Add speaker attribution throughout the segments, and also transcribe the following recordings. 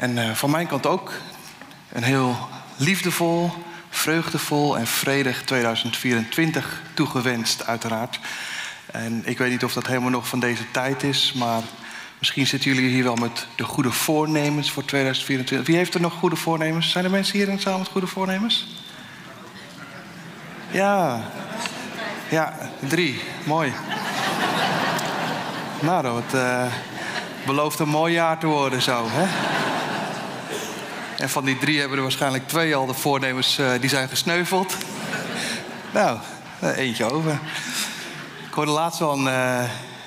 Speaker 1: En uh, van mijn kant ook een heel liefdevol, vreugdevol en vredig 2024 toegewenst, uiteraard. En ik weet niet of dat helemaal nog van deze tijd is, maar misschien zitten jullie hier wel met de goede voornemens voor 2024. Wie heeft er nog goede voornemens? Zijn er mensen hier in de zaal met goede voornemens? Ja, ja, drie. Mooi. Nou, dat uh, belooft een mooi jaar te worden zo, hè? En van die drie hebben er waarschijnlijk twee al de voornemens uh, die zijn gesneuveld. nou, eentje over. Ik hoorde laatst wel een uh,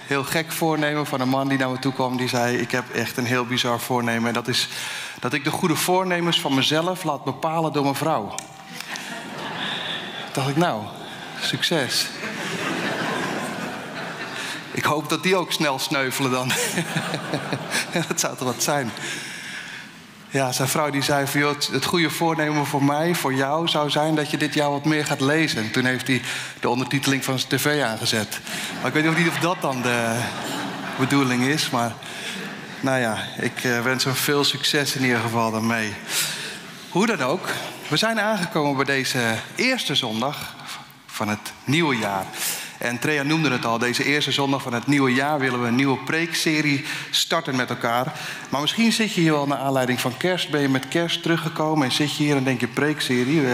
Speaker 1: heel gek voornemen van een man die naar me toe kwam. Die zei, ik heb echt een heel bizar voornemen. En dat is dat ik de goede voornemens van mezelf laat bepalen door mijn vrouw. dacht ik, nou, succes. Ik hoop dat die ook snel sneuvelen dan. dat zou toch wat zijn. Ja, zijn vrouw die zei van, joh, het goede voornemen voor mij, voor jou, zou zijn dat je dit jaar wat meer gaat lezen. En toen heeft hij de ondertiteling van zijn tv aangezet. Maar ik weet nog niet of dat dan de bedoeling is, maar nou ja, ik uh, wens hem veel succes in ieder geval daarmee. Hoe dan ook, we zijn aangekomen bij deze eerste zondag van het nieuwe jaar. En Trea noemde het al, deze eerste zondag van het nieuwe jaar willen we een nieuwe preekserie starten met elkaar. Maar misschien zit je hier wel naar aanleiding van kerst, ben je met kerst teruggekomen en zit je hier en denk je preekserie, uh,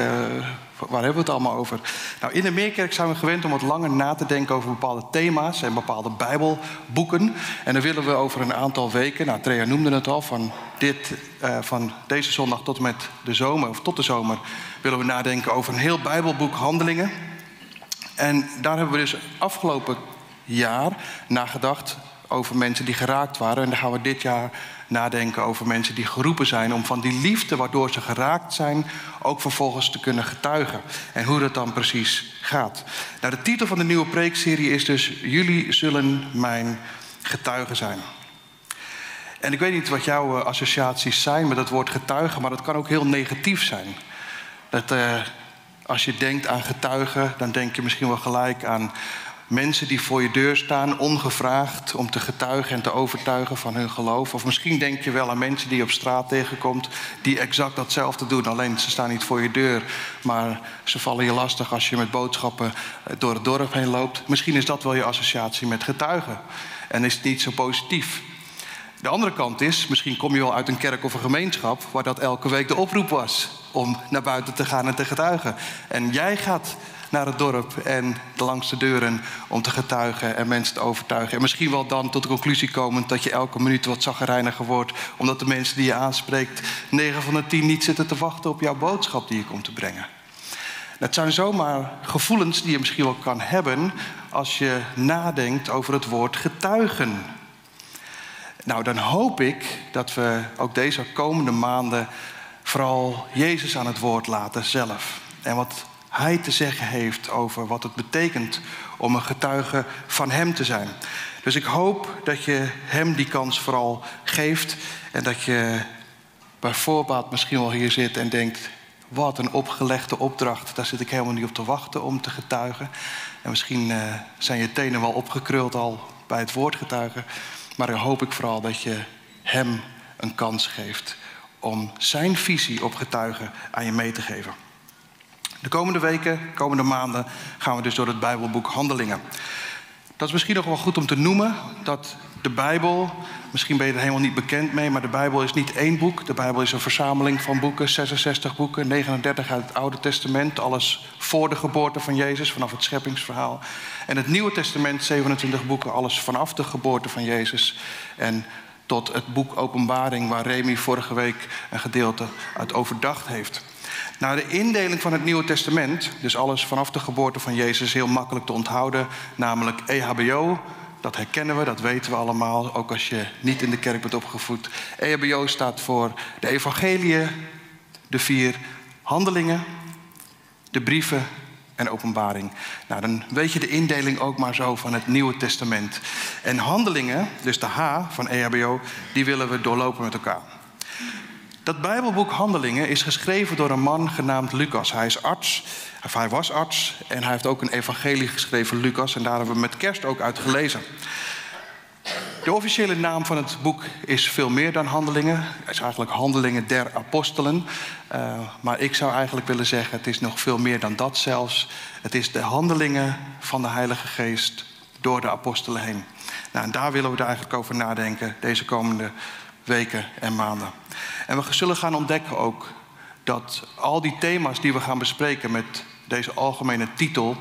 Speaker 1: waar hebben we het allemaal over? Nou, in de Meerkerk zijn we gewend om wat langer na te denken over bepaalde thema's en bepaalde bijbelboeken. En dan willen we over een aantal weken, nou Trea noemde het al, van, dit, uh, van deze zondag tot met de zomer, of tot de zomer, willen we nadenken over een heel bijbelboek Handelingen. En daar hebben we dus afgelopen jaar nagedacht over mensen die geraakt waren. En dan gaan we dit jaar nadenken over mensen die geroepen zijn om van die liefde waardoor ze geraakt zijn, ook vervolgens te kunnen getuigen. En hoe dat dan precies gaat. Nou, de titel van de nieuwe preekserie is dus Jullie zullen mijn getuigen zijn. En ik weet niet wat jouw associaties zijn met het woord getuigen, maar dat kan ook heel negatief zijn. Dat, uh, als je denkt aan getuigen, dan denk je misschien wel gelijk aan mensen die voor je deur staan, ongevraagd, om te getuigen en te overtuigen van hun geloof. Of misschien denk je wel aan mensen die je op straat tegenkomt, die exact datzelfde doen. Alleen ze staan niet voor je deur, maar ze vallen je lastig als je met boodschappen door het dorp heen loopt. Misschien is dat wel je associatie met getuigen. En is het niet zo positief. De andere kant is, misschien kom je wel uit een kerk of een gemeenschap waar dat elke week de oproep was om naar buiten te gaan en te getuigen. En jij gaat naar het dorp en langs de deuren om te getuigen en mensen te overtuigen. En misschien wel dan tot de conclusie komen dat je elke minuut wat zaggerijniger wordt, omdat de mensen die je aanspreekt 9 van de 10 niet zitten te wachten op jouw boodschap die je komt te brengen. Dat zijn zomaar gevoelens die je misschien wel kan hebben als je nadenkt over het woord getuigen. Nou, dan hoop ik dat we ook deze komende maanden vooral Jezus aan het woord laten zelf. En wat hij te zeggen heeft over wat het betekent om een getuige van hem te zijn. Dus ik hoop dat je hem die kans vooral geeft en dat je bij voorbaat misschien wel hier zit en denkt: wat een opgelegde opdracht, daar zit ik helemaal niet op te wachten om te getuigen. En misschien uh, zijn je tenen wel opgekruld al bij het woord getuigen. Maar dan hoop ik vooral dat je hem een kans geeft om zijn visie op getuigen aan je mee te geven. De komende weken, komende maanden gaan we dus door het Bijbelboek Handelingen. Dat is misschien nog wel goed om te noemen dat de Bijbel, misschien ben je er helemaal niet bekend mee, maar de Bijbel is niet één boek. De Bijbel is een verzameling van boeken, 66 boeken, 39 uit het Oude Testament, alles voor de geboorte van Jezus, vanaf het scheppingsverhaal. En het Nieuwe Testament, 27 boeken, alles vanaf de geboorte van Jezus. En tot het boek Openbaring, waar Remy vorige week een gedeelte uit overdacht heeft. Nou, de indeling van het Nieuwe Testament, dus alles vanaf de geboorte van Jezus, heel makkelijk te onthouden. Namelijk EHBO, dat herkennen we, dat weten we allemaal, ook als je niet in de kerk bent opgevoed. EHBO staat voor de evangeliën, de vier handelingen, de brieven en openbaring. Nou, dan weet je de indeling ook maar zo van het Nieuwe Testament. En handelingen, dus de H van EHBO, die willen we doorlopen met elkaar. Dat Bijbelboek Handelingen is geschreven door een man genaamd Lucas. Hij is arts, of hij was arts en hij heeft ook een evangelie geschreven, Lucas. En daar hebben we met kerst ook uit gelezen. De officiële naam van het boek is veel meer dan Handelingen. Het is eigenlijk Handelingen der Apostelen. Uh, maar ik zou eigenlijk willen zeggen, het is nog veel meer dan dat zelfs. Het is de handelingen van de Heilige Geest door de apostelen heen. Nou, en daar willen we eigenlijk over nadenken deze komende weken en maanden. En we zullen gaan ontdekken ook dat al die thema's die we gaan bespreken met deze algemene titel,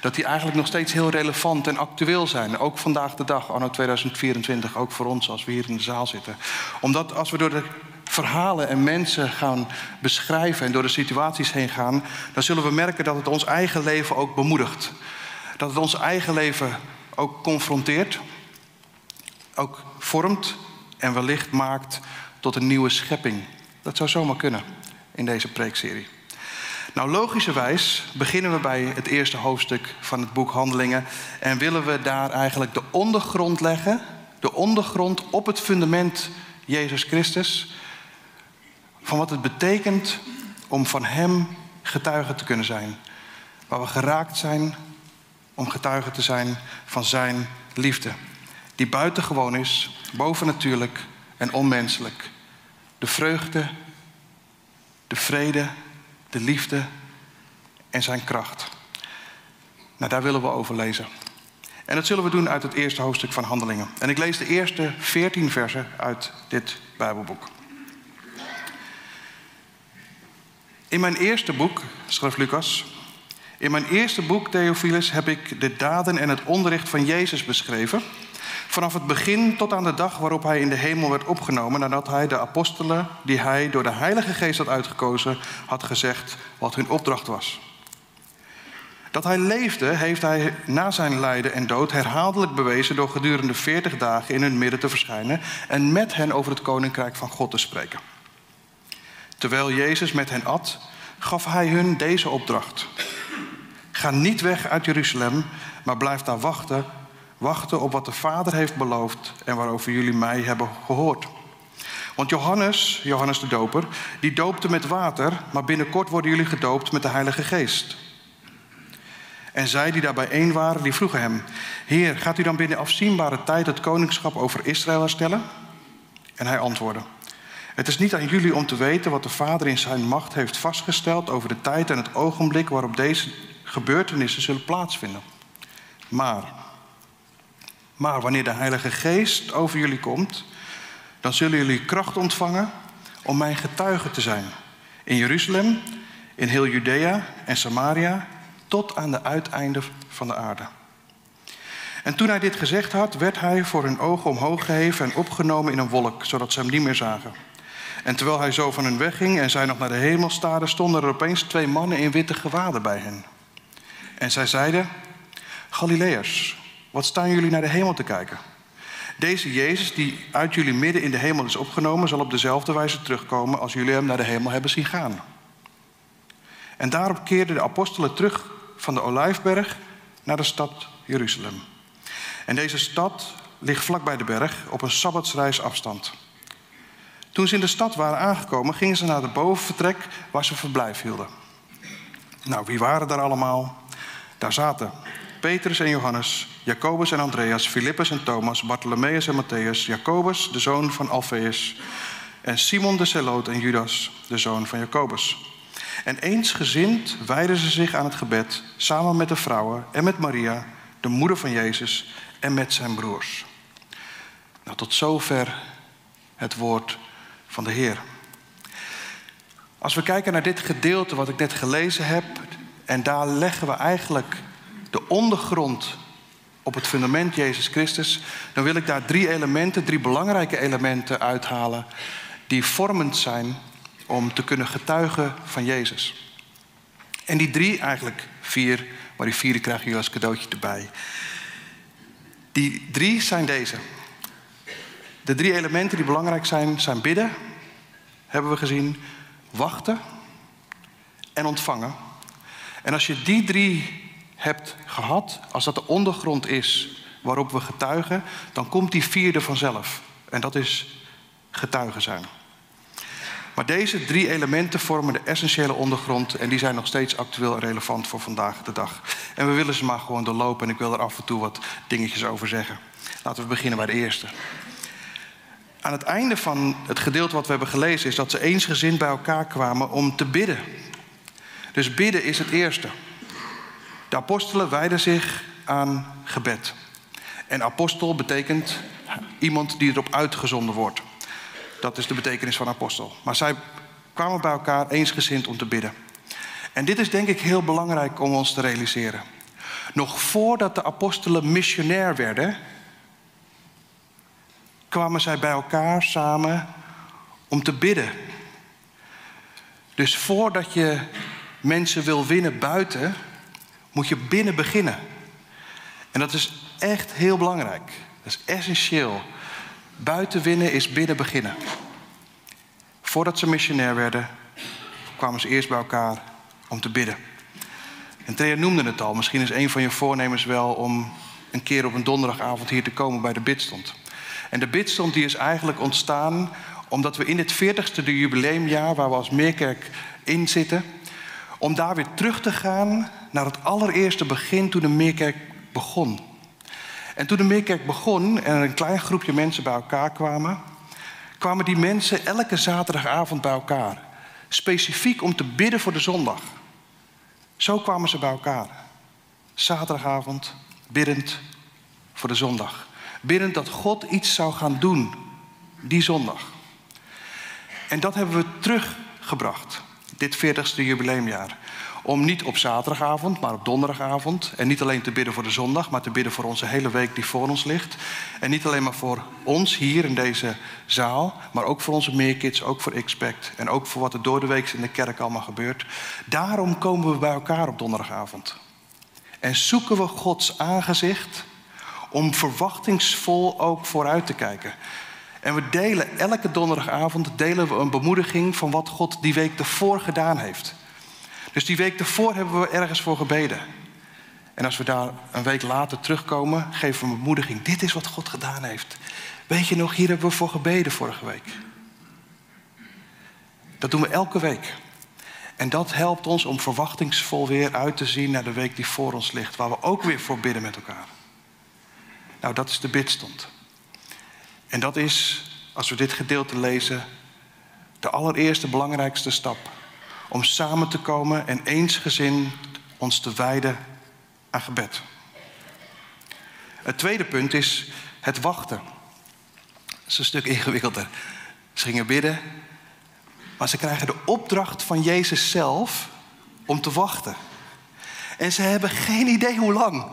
Speaker 1: dat die eigenlijk nog steeds heel relevant en actueel zijn. Ook vandaag de dag, anno 2024, ook voor ons als we hier in de zaal zitten. Omdat als we door de verhalen en mensen gaan beschrijven en door de situaties heen gaan, dan zullen we merken dat het ons eigen leven ook bemoedigt. Dat het ons eigen leven ook confronteert, ook vormt en wellicht maakt tot een nieuwe schepping. Dat zou zomaar kunnen in deze preekserie. Nou, logischerwijs beginnen we bij het eerste hoofdstuk van het boek Handelingen en willen we daar eigenlijk de ondergrond leggen, de ondergrond op het fundament Jezus Christus, van wat het betekent om van Hem getuige te kunnen zijn. Waar we geraakt zijn om getuige te zijn van Zijn liefde. Die buitengewoon is, bovennatuurlijk en onmenselijk. De vreugde, de vrede, de liefde en zijn kracht. Nou, daar willen we over lezen. En dat zullen we doen uit het eerste hoofdstuk van Handelingen. En ik lees de eerste veertien versen uit dit Bijbelboek. In mijn eerste boek, schreef Lucas, in mijn eerste boek, Theophilus, heb ik de daden en het onderricht van Jezus beschreven. Vanaf het begin tot aan de dag waarop hij in de hemel werd opgenomen, nadat hij de apostelen, die hij door de Heilige Geest had uitgekozen, had gezegd wat hun opdracht was. Dat hij leefde, heeft hij na zijn lijden en dood herhaaldelijk bewezen door gedurende veertig dagen in hun midden te verschijnen en met hen over het koninkrijk van God te spreken. Terwijl Jezus met hen at, gaf hij hun deze opdracht. Ga niet weg uit Jeruzalem, maar blijf daar wachten, wachten op wat de Vader heeft beloofd en waarover jullie mij hebben gehoord. Want Johannes, Johannes de Doper, die doopte met water, maar binnenkort worden jullie gedoopt met de Heilige Geest. En zij die daarbij één waren, die vroegen hem: Heer, gaat u dan binnen afzienbare tijd het koningschap over Israël herstellen? En hij antwoordde: Het is niet aan jullie om te weten wat de Vader in zijn macht heeft vastgesteld over de tijd en het ogenblik waarop deze gebeurtenissen zullen plaatsvinden. Maar, maar wanneer de Heilige Geest over jullie komt, dan zullen jullie kracht ontvangen om mijn getuige te zijn. In Jeruzalem, in heel Judea en Samaria, tot aan de uiteinden van de aarde. En toen hij dit gezegd had, werd hij voor hun ogen omhoog geheven en opgenomen in een wolk, zodat ze hem niet meer zagen. En terwijl hij zo van hun wegging en zij nog naar de hemel staarden, stonden er opeens twee mannen in witte gewaden bij hen. En zij zeiden: Galileërs, wat staan jullie naar de hemel te kijken? Deze Jezus, die uit jullie midden in de hemel is opgenomen, zal op dezelfde wijze terugkomen als jullie hem naar de hemel hebben zien gaan. En daarop keerden de apostelen terug van de Olijfberg naar de stad Jeruzalem. En deze stad ligt vlak bij de berg op een sabbatsreis afstand. Toen ze in de stad waren aangekomen, gingen ze naar het bovenvertrek waar ze verblijf hielden. Nou, wie waren daar allemaal? Daar zaten Petrus en Johannes, Jacobus en Andreas, Filippus en Thomas, Bartholomeus en Matthäus, Jacobus, de zoon van Alfeus, en Simon de Zeloot en Judas, de zoon van Jacobus. En eensgezind wijden ze zich aan het gebed, samen met de vrouwen en met Maria, de moeder van Jezus, en met zijn broers. Nou, tot zover het woord van de Heer. Als we kijken naar dit gedeelte wat ik net gelezen heb, en daar leggen we eigenlijk de ondergrond op het fundament Jezus Christus, dan wil ik daar drie elementen, drie belangrijke elementen uithalen die vormend zijn om te kunnen getuigen van Jezus. En die drie, eigenlijk vier, maar die vierde krijgen jullie als cadeautje erbij. Die drie zijn deze. De drie elementen die belangrijk zijn, zijn bidden, hebben we gezien, wachten en ontvangen. En als je die drie hebt gehad, als dat de ondergrond is waarop we getuigen, dan komt die vierde vanzelf. En dat is getuigen zijn. Maar deze drie elementen vormen de essentiële ondergrond en die zijn nog steeds actueel en relevant voor vandaag de dag. En we willen ze maar gewoon doorlopen en ik wil er af en toe wat dingetjes over zeggen. Laten we beginnen bij de eerste. Aan het einde van het gedeelte wat we hebben gelezen is dat ze eensgezind bij elkaar kwamen om te bidden. Dus bidden is het eerste. De apostelen wijden zich aan gebed. En apostel betekent iemand die erop uitgezonden wordt. Dat is de betekenis van apostel. Maar zij kwamen bij elkaar eensgezind om te bidden. En dit is denk ik heel belangrijk om ons te realiseren. Nog voordat de apostelen missionair werden, kwamen zij bij elkaar samen om te bidden. Dus voordat je mensen wil winnen buiten, moet je binnen beginnen. En dat is echt heel belangrijk. Dat is essentieel. Buiten winnen is binnen beginnen. Voordat ze missionair werden, kwamen ze eerst bij elkaar om te bidden. En Thea noemde het al. Misschien is een van je voornemens wel om een keer op een donderdagavond hier te komen bij de bidstond. En de bidstond die is eigenlijk ontstaan omdat we in het 40ste jubileumjaar, waar we als Meerkerk in zitten, om daar weer terug te gaan naar het allereerste begin toen de Meerkerk begon. En toen de Meerkerk begon en een klein groepje mensen bij elkaar kwamen, kwamen die mensen elke zaterdagavond bij elkaar. Specifiek om te bidden voor de zondag. Zo kwamen ze bij elkaar. Zaterdagavond, biddend voor de zondag. Biddend dat God iets zou gaan doen die zondag. En dat hebben we teruggebracht, dit 40ste jubileumjaar. Om niet op zaterdagavond, maar op donderdagavond. En niet alleen te bidden voor de zondag, maar te bidden voor onze hele week die voor ons ligt. En niet alleen maar voor ons hier in deze zaal, maar ook voor onze meerkids, ook voor Expect. En ook voor wat er door de week in de kerk allemaal gebeurt. Daarom komen we bij elkaar op donderdagavond. En zoeken we Gods aangezicht om verwachtingsvol ook vooruit te kijken. En we delen elke donderdagavond delen we een bemoediging van wat God die week ervoor gedaan heeft. Dus die week ervoor hebben we ergens voor gebeden. En als we daar een week later terugkomen, geven we een bemoediging. Dit is wat God gedaan heeft. Weet je nog, hier hebben we voor gebeden vorige week. Dat doen we elke week. En dat helpt ons om verwachtingsvol weer uit te zien naar de week die voor ons ligt, waar we ook weer voor bidden met elkaar. Nou, dat is de bidstond. En dat is, als we dit gedeelte lezen, de allereerste belangrijkste stap om samen te komen en eensgezind ons te wijden aan gebed. Het tweede punt is het wachten. Dat is een stuk ingewikkelder. Ze gingen bidden, maar ze krijgen de opdracht van Jezus zelf om te wachten. En ze hebben geen idee hoe lang.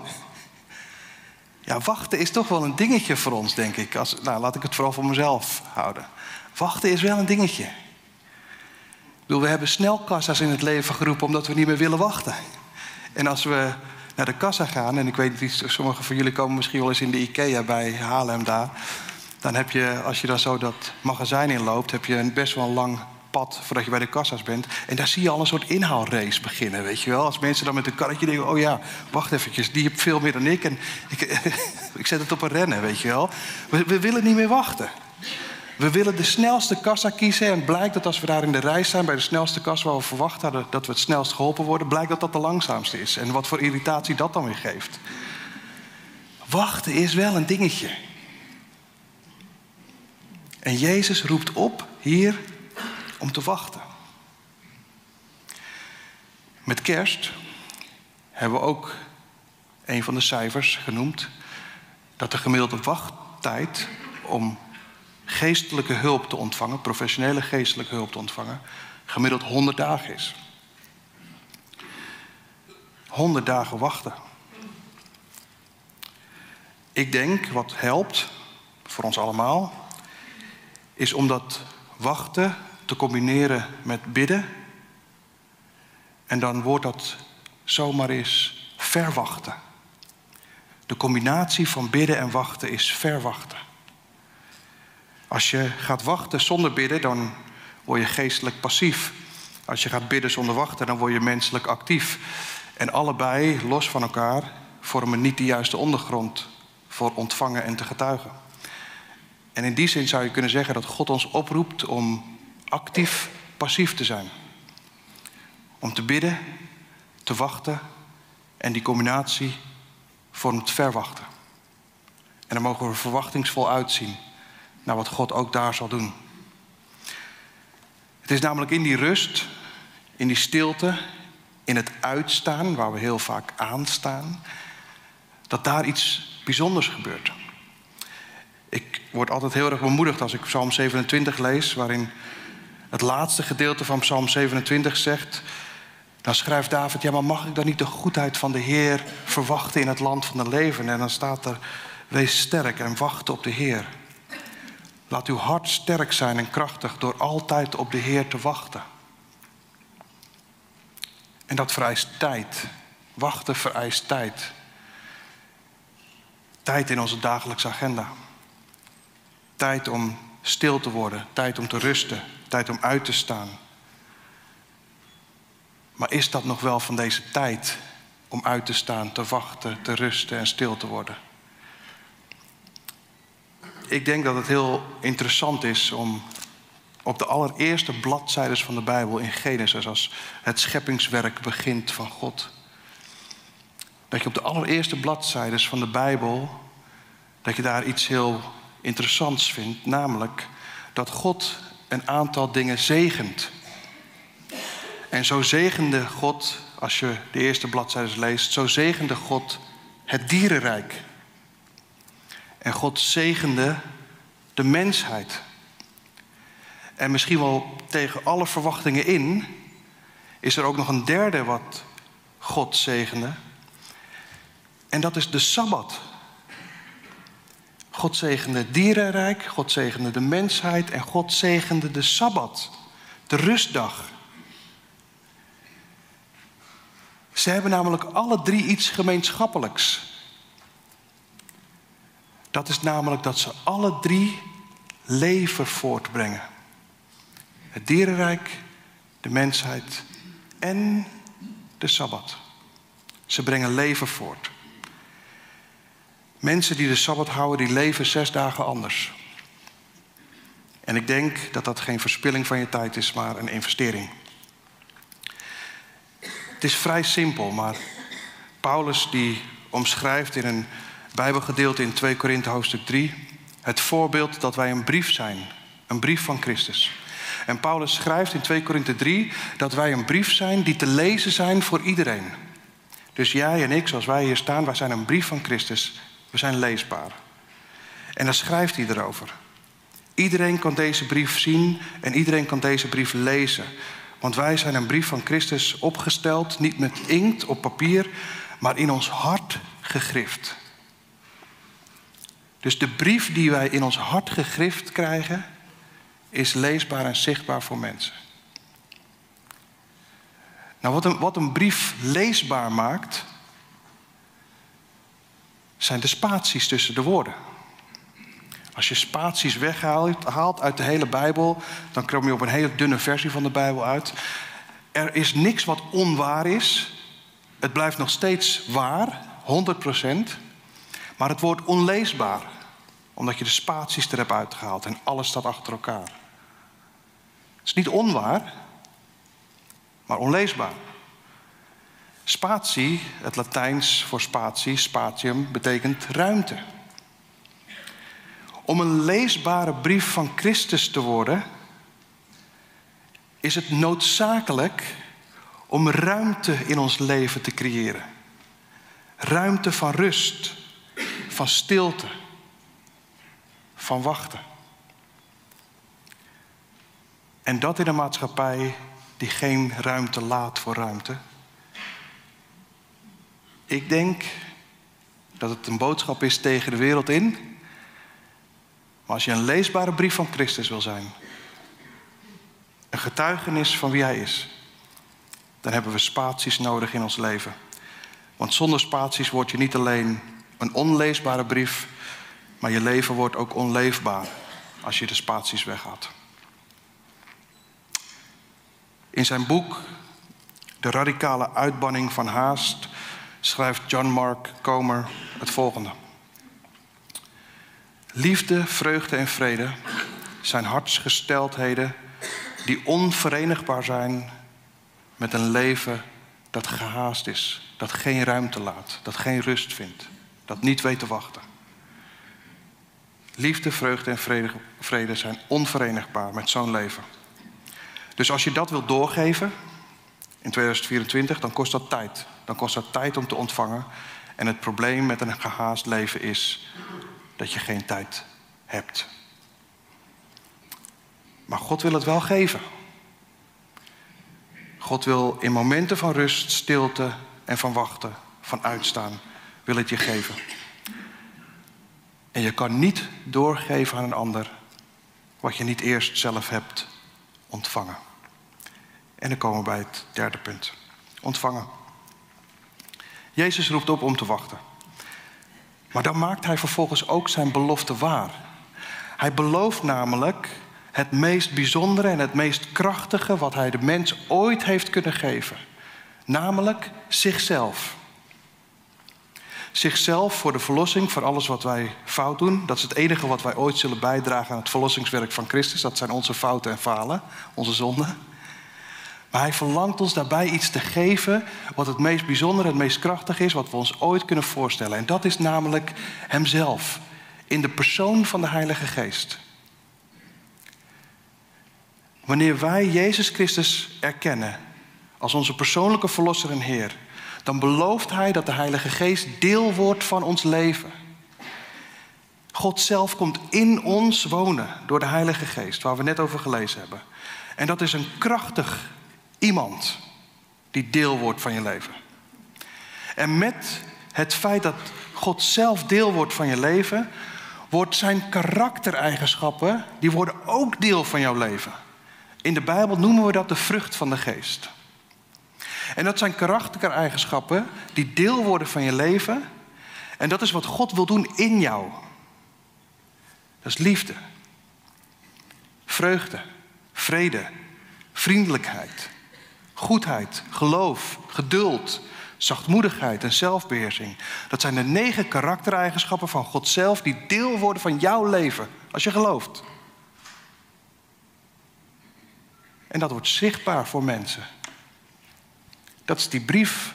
Speaker 1: Ja, wachten is toch wel een dingetje voor ons, denk ik. Als, nou, laat ik het vooral voor mezelf houden. Wachten is wel een dingetje bedoel, we hebben snelkassa's in het leven geroepen omdat we niet meer willen wachten. En als we naar de kassa gaan, en ik weet niet, sommigen van jullie komen misschien wel eens in de IKEA bij Haarlem daar. Dan heb je, als je dan zo dat magazijn inloopt, heb je een best wel lang pad voordat je bij de kassa's bent. En daar zie je al een soort inhaalrace beginnen, weet je wel. Als mensen dan met een karretje denken, oh ja, wacht eventjes, die heeft veel meer dan ik. En ik, ik zet het op een rennen, weet je wel. We, we willen niet meer wachten. We willen de snelste kassa kiezen en blijkt dat als we daar in de rij staan bij de snelste kassa waar we verwacht hadden dat we het snelst geholpen worden, blijkt dat dat de langzaamste is. En wat voor irritatie dat dan weer geeft. Wachten is wel een dingetje. En Jezus roept op hier om te wachten. Met kerst hebben we ook een van de cijfers genoemd dat de gemiddelde wachttijd om geestelijke hulp te ontvangen, professionele geestelijke hulp te ontvangen, gemiddeld 100 dagen is. 100 dagen wachten. Ik denk wat helpt voor ons allemaal, is om dat wachten te combineren met bidden. En dan wordt dat zomaar eens verwachten. De combinatie van bidden en wachten is verwachten. Als je gaat wachten zonder bidden, dan word je geestelijk passief. Als je gaat bidden zonder wachten, dan word je menselijk actief. En allebei, los van elkaar, vormen niet de juiste ondergrond voor ontvangen en te getuigen. En in die zin zou je kunnen zeggen dat God ons oproept om actief passief te zijn. Om te bidden, te wachten en die combinatie vormt verwachten. En dan mogen we verwachtingsvol uitzien naar wat God ook daar zal doen. Het is namelijk in die rust, in die stilte, in het uitstaan, waar we heel vaak aanstaan, dat daar iets bijzonders gebeurt. Ik word altijd heel erg bemoedigd als ik Psalm 27 lees, waarin het laatste gedeelte van Psalm 27 zegt. Dan schrijft David, ja maar mag ik dan niet de goedheid van de Heer verwachten in het land van de leven? En dan staat er, wees sterk en wacht op de Heer. Laat uw hart sterk zijn en krachtig door altijd op de Heer te wachten. En dat vereist tijd. Wachten vereist tijd. Tijd in onze dagelijkse agenda. Tijd om stil te worden, tijd om te rusten, tijd om uit te staan. Maar is dat nog wel van deze tijd om uit te staan, te wachten, te rusten en stil te worden? Ik denk dat het heel interessant is om op de allereerste bladzijden van de Bijbel in Genesis, als het scheppingswerk begint van God, dat je op de allereerste bladzijden van de Bijbel, dat je daar iets heel interessants vindt, namelijk dat God een aantal dingen zegent. En zo zegende God, als je de eerste bladzijden leest, zo zegende God het dierenrijk. En God zegende de mensheid. En misschien wel tegen alle verwachtingen in, is er ook nog een derde wat God zegende. En dat is de Sabbat. God zegende het dierenrijk, God zegende de mensheid en God zegende de Sabbat, de rustdag. Ze hebben namelijk alle drie iets gemeenschappelijks. Dat is namelijk dat ze alle drie leven voortbrengen. Het dierenrijk, de mensheid en de Sabbat. Ze brengen leven voort. Mensen die de Sabbat houden, die leven zes dagen anders. En ik denk dat dat geen verspilling van je tijd is, maar een investering. Het is vrij simpel, maar Paulus die omschrijft in een Bijbelgedeelte in 2 Korinthe hoofdstuk 3 het voorbeeld dat wij een brief zijn, een brief van Christus. En Paulus schrijft in 2 Korinthe 3 dat wij een brief zijn die te lezen zijn voor iedereen. Dus jij en ik, zoals wij hier staan, wij zijn een brief van Christus we zijn leesbaar. En dan schrijft hij erover. Iedereen kan deze brief zien en iedereen kan deze brief lezen. Want wij zijn een brief van Christus opgesteld, niet met inkt op papier, maar in ons hart gegrift. Dus de brief die wij in ons hart gegrift krijgen, is leesbaar en zichtbaar voor mensen. Nou, wat wat een brief leesbaar maakt, zijn de spaties tussen de woorden. Als je spaties weghaalt uit de hele Bijbel, dan kom je op een hele dunne versie van de Bijbel uit. Er is niks wat onwaar is. Het blijft nog steeds waar, 100%. Maar het wordt onleesbaar, omdat je de spaties er hebt uitgehaald en alles staat achter elkaar. Het is niet onwaar, maar onleesbaar. Spatie, het Latijns voor spatie, spatium, betekent ruimte. Om een leesbare brief van Christus te worden, is het noodzakelijk om ruimte in ons leven te creëren. Ruimte van rust, van stilte, van wachten. En dat in een maatschappij die geen ruimte laat voor ruimte. Ik denk dat het een boodschap is tegen de wereld in. Maar als je een leesbare brief van Christus wil zijn, een getuigenis van wie Hij is, dan hebben we spaties nodig in ons leven. Want zonder spaties word je niet alleen Een onleesbare brief, maar je leven wordt ook onleefbaar als je de spaties weghaalt. In zijn boek De radicale uitbanning van haast schrijft John Mark Comer het volgende. Liefde, vreugde en vrede zijn hartsgesteldheden die onverenigbaar zijn met een leven dat gehaast is, dat geen ruimte laat, dat geen rust vindt, dat niet weet te wachten. Liefde, vreugde en vrede, vrede zijn onverenigbaar met zo'n leven. Dus als je dat wilt doorgeven in 2024, dan kost dat tijd. Dan kost dat tijd om te ontvangen. En het probleem met een gehaast leven is dat je geen tijd hebt. Maar God wil het wel geven. God wil in momenten van rust, stilte en van wachten, van uitstaan, wil het je geven. En je kan niet doorgeven aan een ander wat je niet eerst zelf hebt ontvangen. En dan komen we bij het derde punt. Ontvangen. Jezus roept op om te wachten. Maar dan maakt hij vervolgens ook zijn belofte waar. Hij belooft namelijk het meest bijzondere en het meest krachtige wat hij de mens ooit heeft kunnen geven. Namelijk zichzelf. Zichzelf voor de verlossing, voor alles wat wij fout doen. Dat is het enige wat wij ooit zullen bijdragen aan het verlossingswerk van Christus. Dat zijn onze fouten en falen, onze zonden. Maar hij verlangt ons daarbij iets te geven wat het meest bijzondere, het meest krachtig is, wat we ons ooit kunnen voorstellen. En dat is namelijk Hemzelf, in de persoon van de Heilige Geest. Wanneer wij Jezus Christus erkennen als onze persoonlijke Verlosser en Heer, dan belooft Hij dat de Heilige Geest deel wordt van ons leven. God zelf komt in ons wonen door de Heilige Geest, waar we net over gelezen hebben. En dat is een krachtig iemand die deel wordt van je leven. En met het feit dat God zelf deel wordt van je leven, wordt zijn karaktereigenschappen, die worden ook deel van jouw leven. In de Bijbel noemen we dat de vrucht van de geest. En dat zijn karaktereigenschappen die deel worden van je leven. En dat is wat God wil doen in jou. Dat is liefde, vreugde, vrede, vriendelijkheid, goedheid, geloof, geduld, zachtmoedigheid en zelfbeheersing. Dat zijn de negen karaktereigenschappen van God zelf die deel worden van jouw leven als je gelooft. En dat wordt zichtbaar voor mensen. Dat is die brief.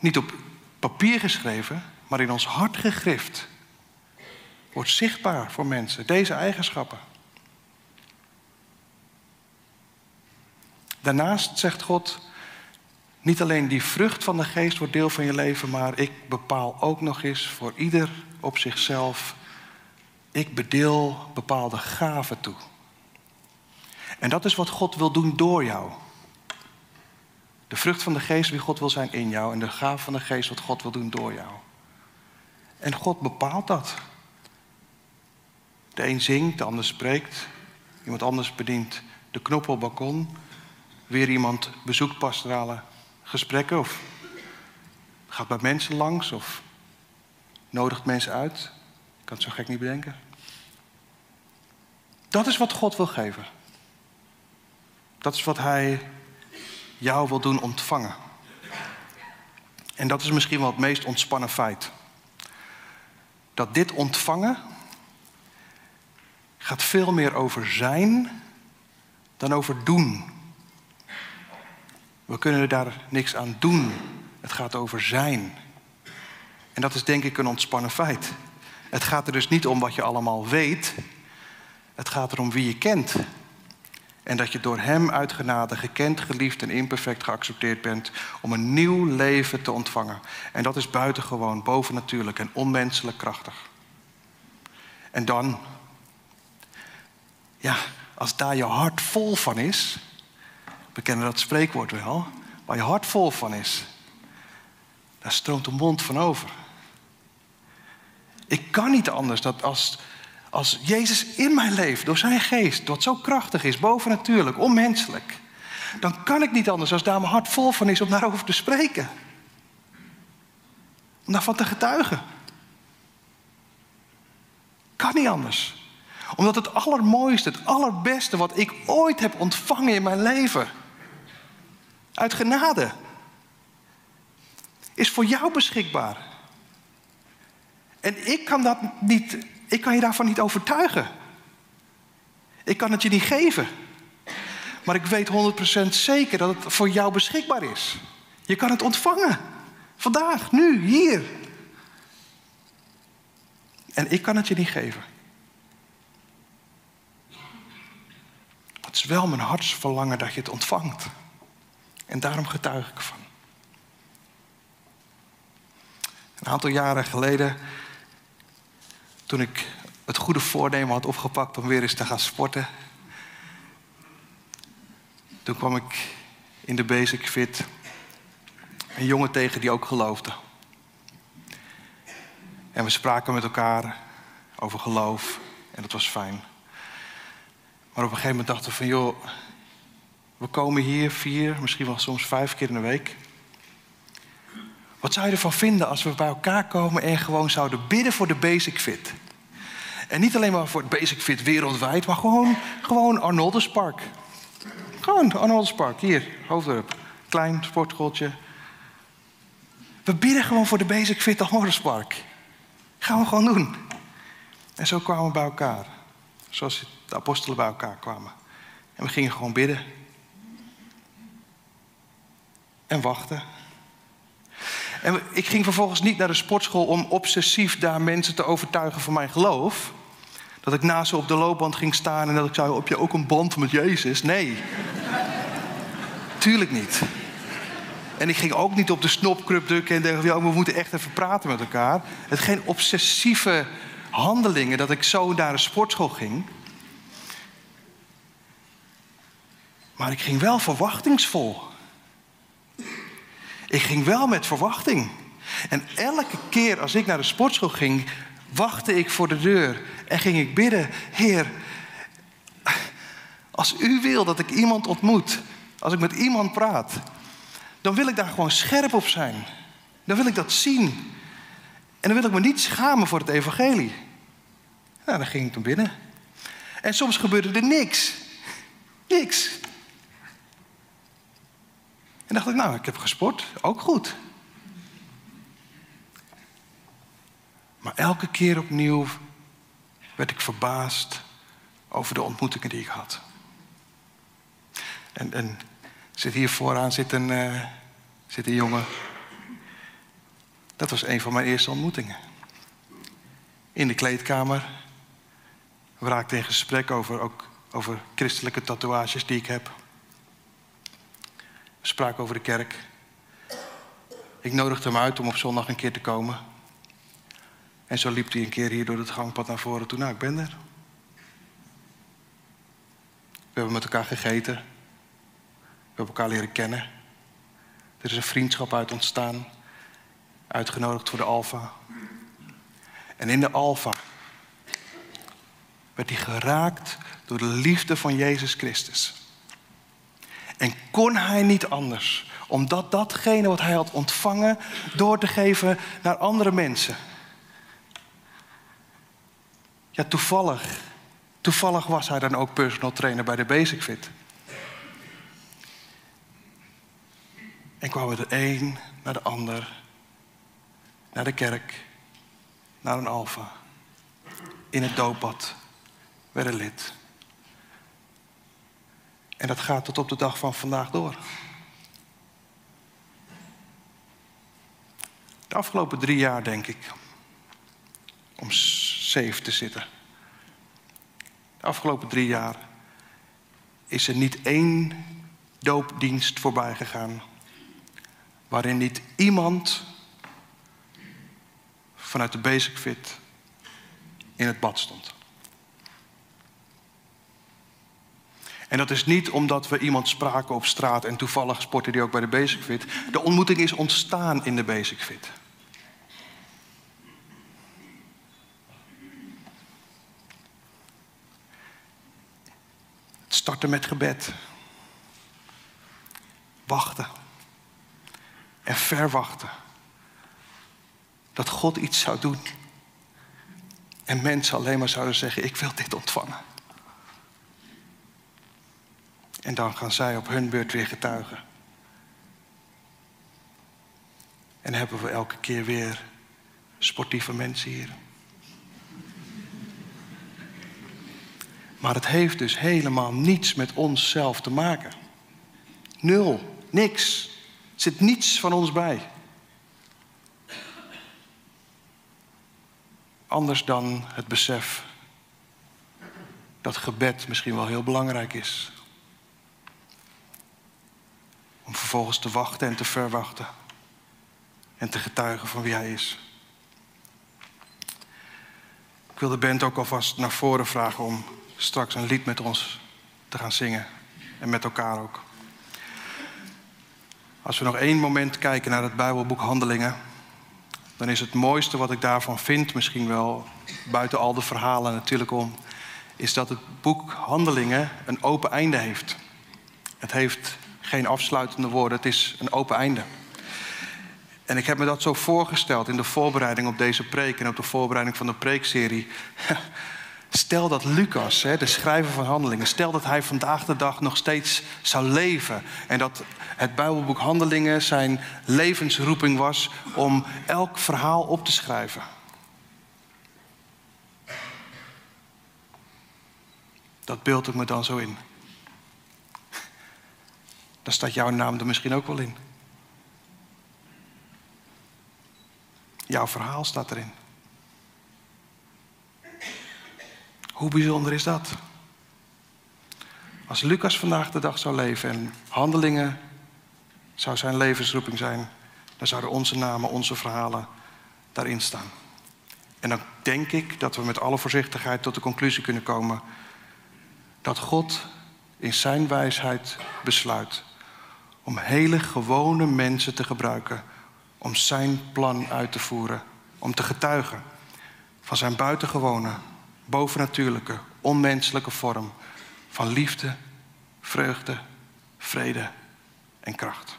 Speaker 1: Niet op papier geschreven, maar in ons hart gegrift. Wordt zichtbaar voor mensen, deze eigenschappen. Daarnaast zegt God, niet alleen die vrucht van de geest wordt deel van je leven, maar ik bepaal ook nog eens voor ieder op zichzelf, ik bedeel bepaalde gaven toe. En dat is wat God wil doen door jou. De vrucht van de geest wie God wil zijn in jou en de gave van de geest wat God wil doen door jou. En God bepaalt dat. De een zingt, de ander spreekt, iemand anders bedient de knop op het balkon, weer iemand bezoekt pastorale gesprekken of gaat bij mensen langs of nodigt mensen uit. Ik kan het zo gek niet bedenken. Dat is wat God wil geven. Dat is wat Hij jou wil doen ontvangen. En dat is misschien wel het meest ontspannen feit. Dat dit ontvangen gaat veel meer over zijn dan over doen. We kunnen daar niks aan doen. Het gaat over zijn. En dat is denk ik een ontspannen feit. Het gaat er dus niet om wat je allemaal weet. Het gaat erom wie je kent. En dat je door Hem uit genade gekend, geliefd en imperfect geaccepteerd bent om een nieuw leven te ontvangen. En dat is buitengewoon, bovennatuurlijk en onmenselijk krachtig. En dan, ja, als daar je hart vol van is, we kennen dat spreekwoord wel, waar je hart vol van is, daar stroomt de mond van over. Ik kan niet anders dat als als Jezus in mij leeft, door zijn geest, wat zo krachtig is, bovennatuurlijk, onmenselijk, dan kan ik niet anders als daar mijn hart vol van is om daarover te spreken. Om daarvan te getuigen. Kan niet anders. Omdat het allermooiste, het allerbeste wat ik ooit heb ontvangen in mijn leven. Uit genade. Is voor jou beschikbaar. En ik kan, dat niet, ik kan je daarvan niet overtuigen. Ik kan het je niet geven. Maar ik weet 100% zeker dat het voor jou beschikbaar is. Je kan het ontvangen. Vandaag, nu, hier. En ik kan het je niet geven. Het is wel mijn hartsverlangen dat je het ontvangt. En daarom getuig ik ervan. Een aantal jaren geleden, toen ik het goede voornemen had opgepakt om weer eens te gaan sporten, toen kwam ik in de Basic Fit een jongen tegen die ook geloofde. En we spraken met elkaar over geloof en dat was fijn. Maar op een gegeven moment dachten we van joh, we komen hier vier, misschien wel soms vijf keer in de week. Wat zou je ervan vinden als we bij elkaar komen en gewoon zouden bidden voor de Basic Fit? En niet alleen maar voor het Basic Fit wereldwijd, maar gewoon, gewoon Arnoldus Park. Gewoon Arnoldus Park, hier, Hoofddorp. Klein sportschooltje. We bidden gewoon voor de Basic Fit Arnoldus Park. Gaan we gewoon doen. En zo kwamen we bij elkaar. Zoals de apostelen bij elkaar kwamen. En we gingen gewoon bidden. En wachten. En ik ging vervolgens niet naar de sportschool om obsessief daar mensen te overtuigen van mijn geloof. Dat ik naast ze op de loopband ging staan en dat ik zei: Heb je ook een band met Jezus? Nee. Tuurlijk niet. En ik ging ook niet op de snopclub drukken en denken: ja, we moeten echt even praten met elkaar. Het geen obsessieve handelingen dat ik zo naar de sportschool ging. Maar ik ging wel verwachtingsvol. Ik ging wel met verwachting. En elke keer als ik naar de sportschool ging, wachtte ik voor de deur en ging ik bidden: Heer, als u wil dat ik iemand ontmoet, als ik met iemand praat, dan wil ik daar gewoon scherp op zijn. Dan wil ik dat zien. En dan wil ik me niet schamen voor het evangelie. Nou, dan ging ik toen binnen. En soms gebeurde er niks. Niks. En dacht ik, nou, ik heb gesport, ook goed. Maar elke keer opnieuw werd ik verbaasd over de ontmoetingen die ik had. En, en zit hier vooraan zit een, uh, zit een jongen. Dat was een van mijn eerste ontmoetingen. In de kleedkamer. We raakten in gesprek over, ook over christelijke tatoeages die ik heb. We spraken over de kerk. Ik nodigde hem uit om op zondag een keer te komen. En zo liep hij een keer hier door het gangpad naar voren toe. Nou, ik ben er. We hebben met elkaar gegeten. We hebben elkaar leren kennen. Er is een vriendschap uit ontstaan. Uitgenodigd voor de Alfa. En in de Alfa werd hij geraakt door de liefde van Jezus Christus. En kon hij niet anders, omdat datgene wat hij had ontvangen door te geven naar andere mensen. Ja, toevallig. Toevallig was hij dan ook personal trainer bij de Basic Fit. En kwamen de een naar de ander, naar de kerk, naar een alfa. In het doopbad werden lid. En dat gaat tot op de dag van vandaag door. De afgelopen drie jaar, denk ik, om safe te zitten. De afgelopen drie jaar is er niet één doopdienst voorbij gegaan waarin niet iemand vanuit de Basic Fit in het bad stond. En dat is niet omdat we iemand spraken op straat en toevallig sportte die ook bij de Basic Fit. De ontmoeting is ontstaan in de Basic Fit. Het starten met gebed. Wachten. En verwachten. Dat God iets zou doen. En mensen alleen maar zouden zeggen: Ik wil dit ontvangen. En dan gaan zij op hun beurt weer getuigen. En hebben we elke keer weer sportieve mensen hier. Maar het heeft dus helemaal niets met onszelf te maken. Nul, niks. Er zit niets van ons bij. Anders dan het besef dat gebed misschien wel heel belangrijk is. Om vervolgens te wachten en te verwachten. En te getuigen van wie Hij is. Ik wil de band ook alvast naar voren vragen om straks een lied met ons te gaan zingen. En met elkaar ook. Als we nog één moment kijken naar het Bijbelboek Handelingen, dan is het mooiste wat ik daarvan vind, misschien wel buiten al de verhalen natuurlijk om, is dat het boek Handelingen een open einde heeft. Het heeft geen afsluitende woorden, het is een open einde. En ik heb me dat zo voorgesteld in de voorbereiding op deze preek en op de voorbereiding van de preekserie. Stel dat Lucas, de schrijver van Handelingen, stel dat hij vandaag de dag nog steeds zou leven. En dat het Bijbelboek Handelingen zijn levensroeping was om elk verhaal op te schrijven. Dat beeld ik me dan zo in. Dan staat jouw naam er misschien ook wel in. Jouw verhaal staat erin. Hoe bijzonder is dat? Als Lucas vandaag de dag zou leven en handelingen zou zijn levensroeping zijn, dan zouden onze namen, onze verhalen daarin staan. En dan denk ik dat we met alle voorzichtigheid tot de conclusie kunnen komen dat God in zijn wijsheid besluit om hele gewone mensen te gebruiken om zijn plan uit te voeren, om te getuigen van zijn buitengewone, bovennatuurlijke, onmenselijke vorm van liefde, vreugde, vrede en kracht.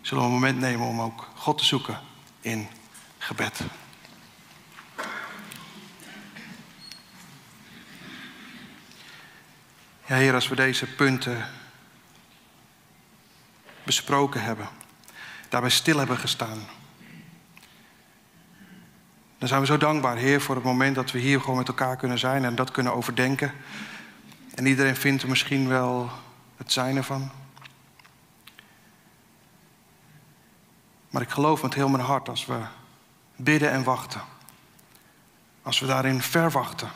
Speaker 1: Zullen we een moment nemen om ook God te zoeken in gebed. Ja, Heer, als we deze punten besproken hebben, daarbij stil hebben gestaan, dan zijn we zo dankbaar, Heer, voor het moment dat we hier gewoon met elkaar kunnen zijn en dat kunnen overdenken. En iedereen vindt er misschien wel het zijn ervan. Maar ik geloof met heel mijn hart als we bidden en wachten. Als we daarin verwachten.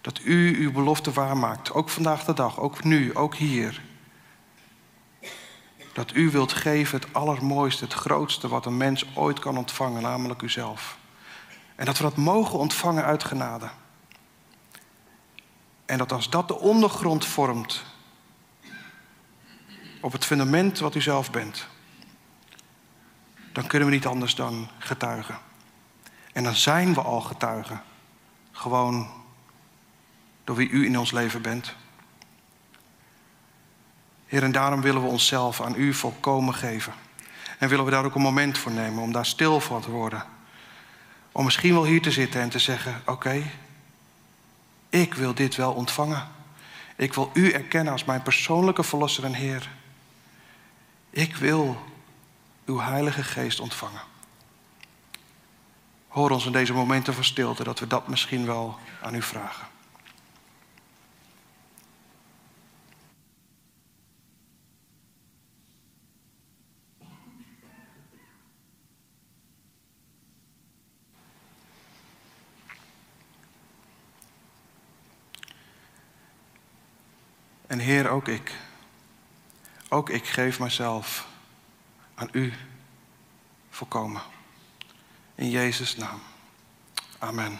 Speaker 1: Dat u uw belofte waarmaakt. Ook vandaag de dag, ook nu, ook hier. Dat u wilt geven het allermooiste, het grootste wat een mens ooit kan ontvangen, namelijk uzelf. En dat we dat mogen ontvangen uit genade. En dat als dat de ondergrond vormt op het fundament wat u zelf bent, dan kunnen we niet anders dan getuigen. En dan zijn we al getuigen. Gewoon door wie u in ons leven bent. Heer, en daarom willen we onszelf aan u volkomen geven. En willen we daar ook een moment voor nemen om daar stil voor te worden. Om misschien wel hier te zitten en te zeggen: Oké, ik wil dit wel ontvangen. Ik wil u erkennen als mijn persoonlijke verlosser en Heer. Ik wil uw Heilige Geest ontvangen. Hoor ons in deze momenten van stilte dat we dat misschien wel aan u vragen. En Heer, ook ik. Ook ik geef mezelf aan u volkomen. In Jezus' naam. Amen.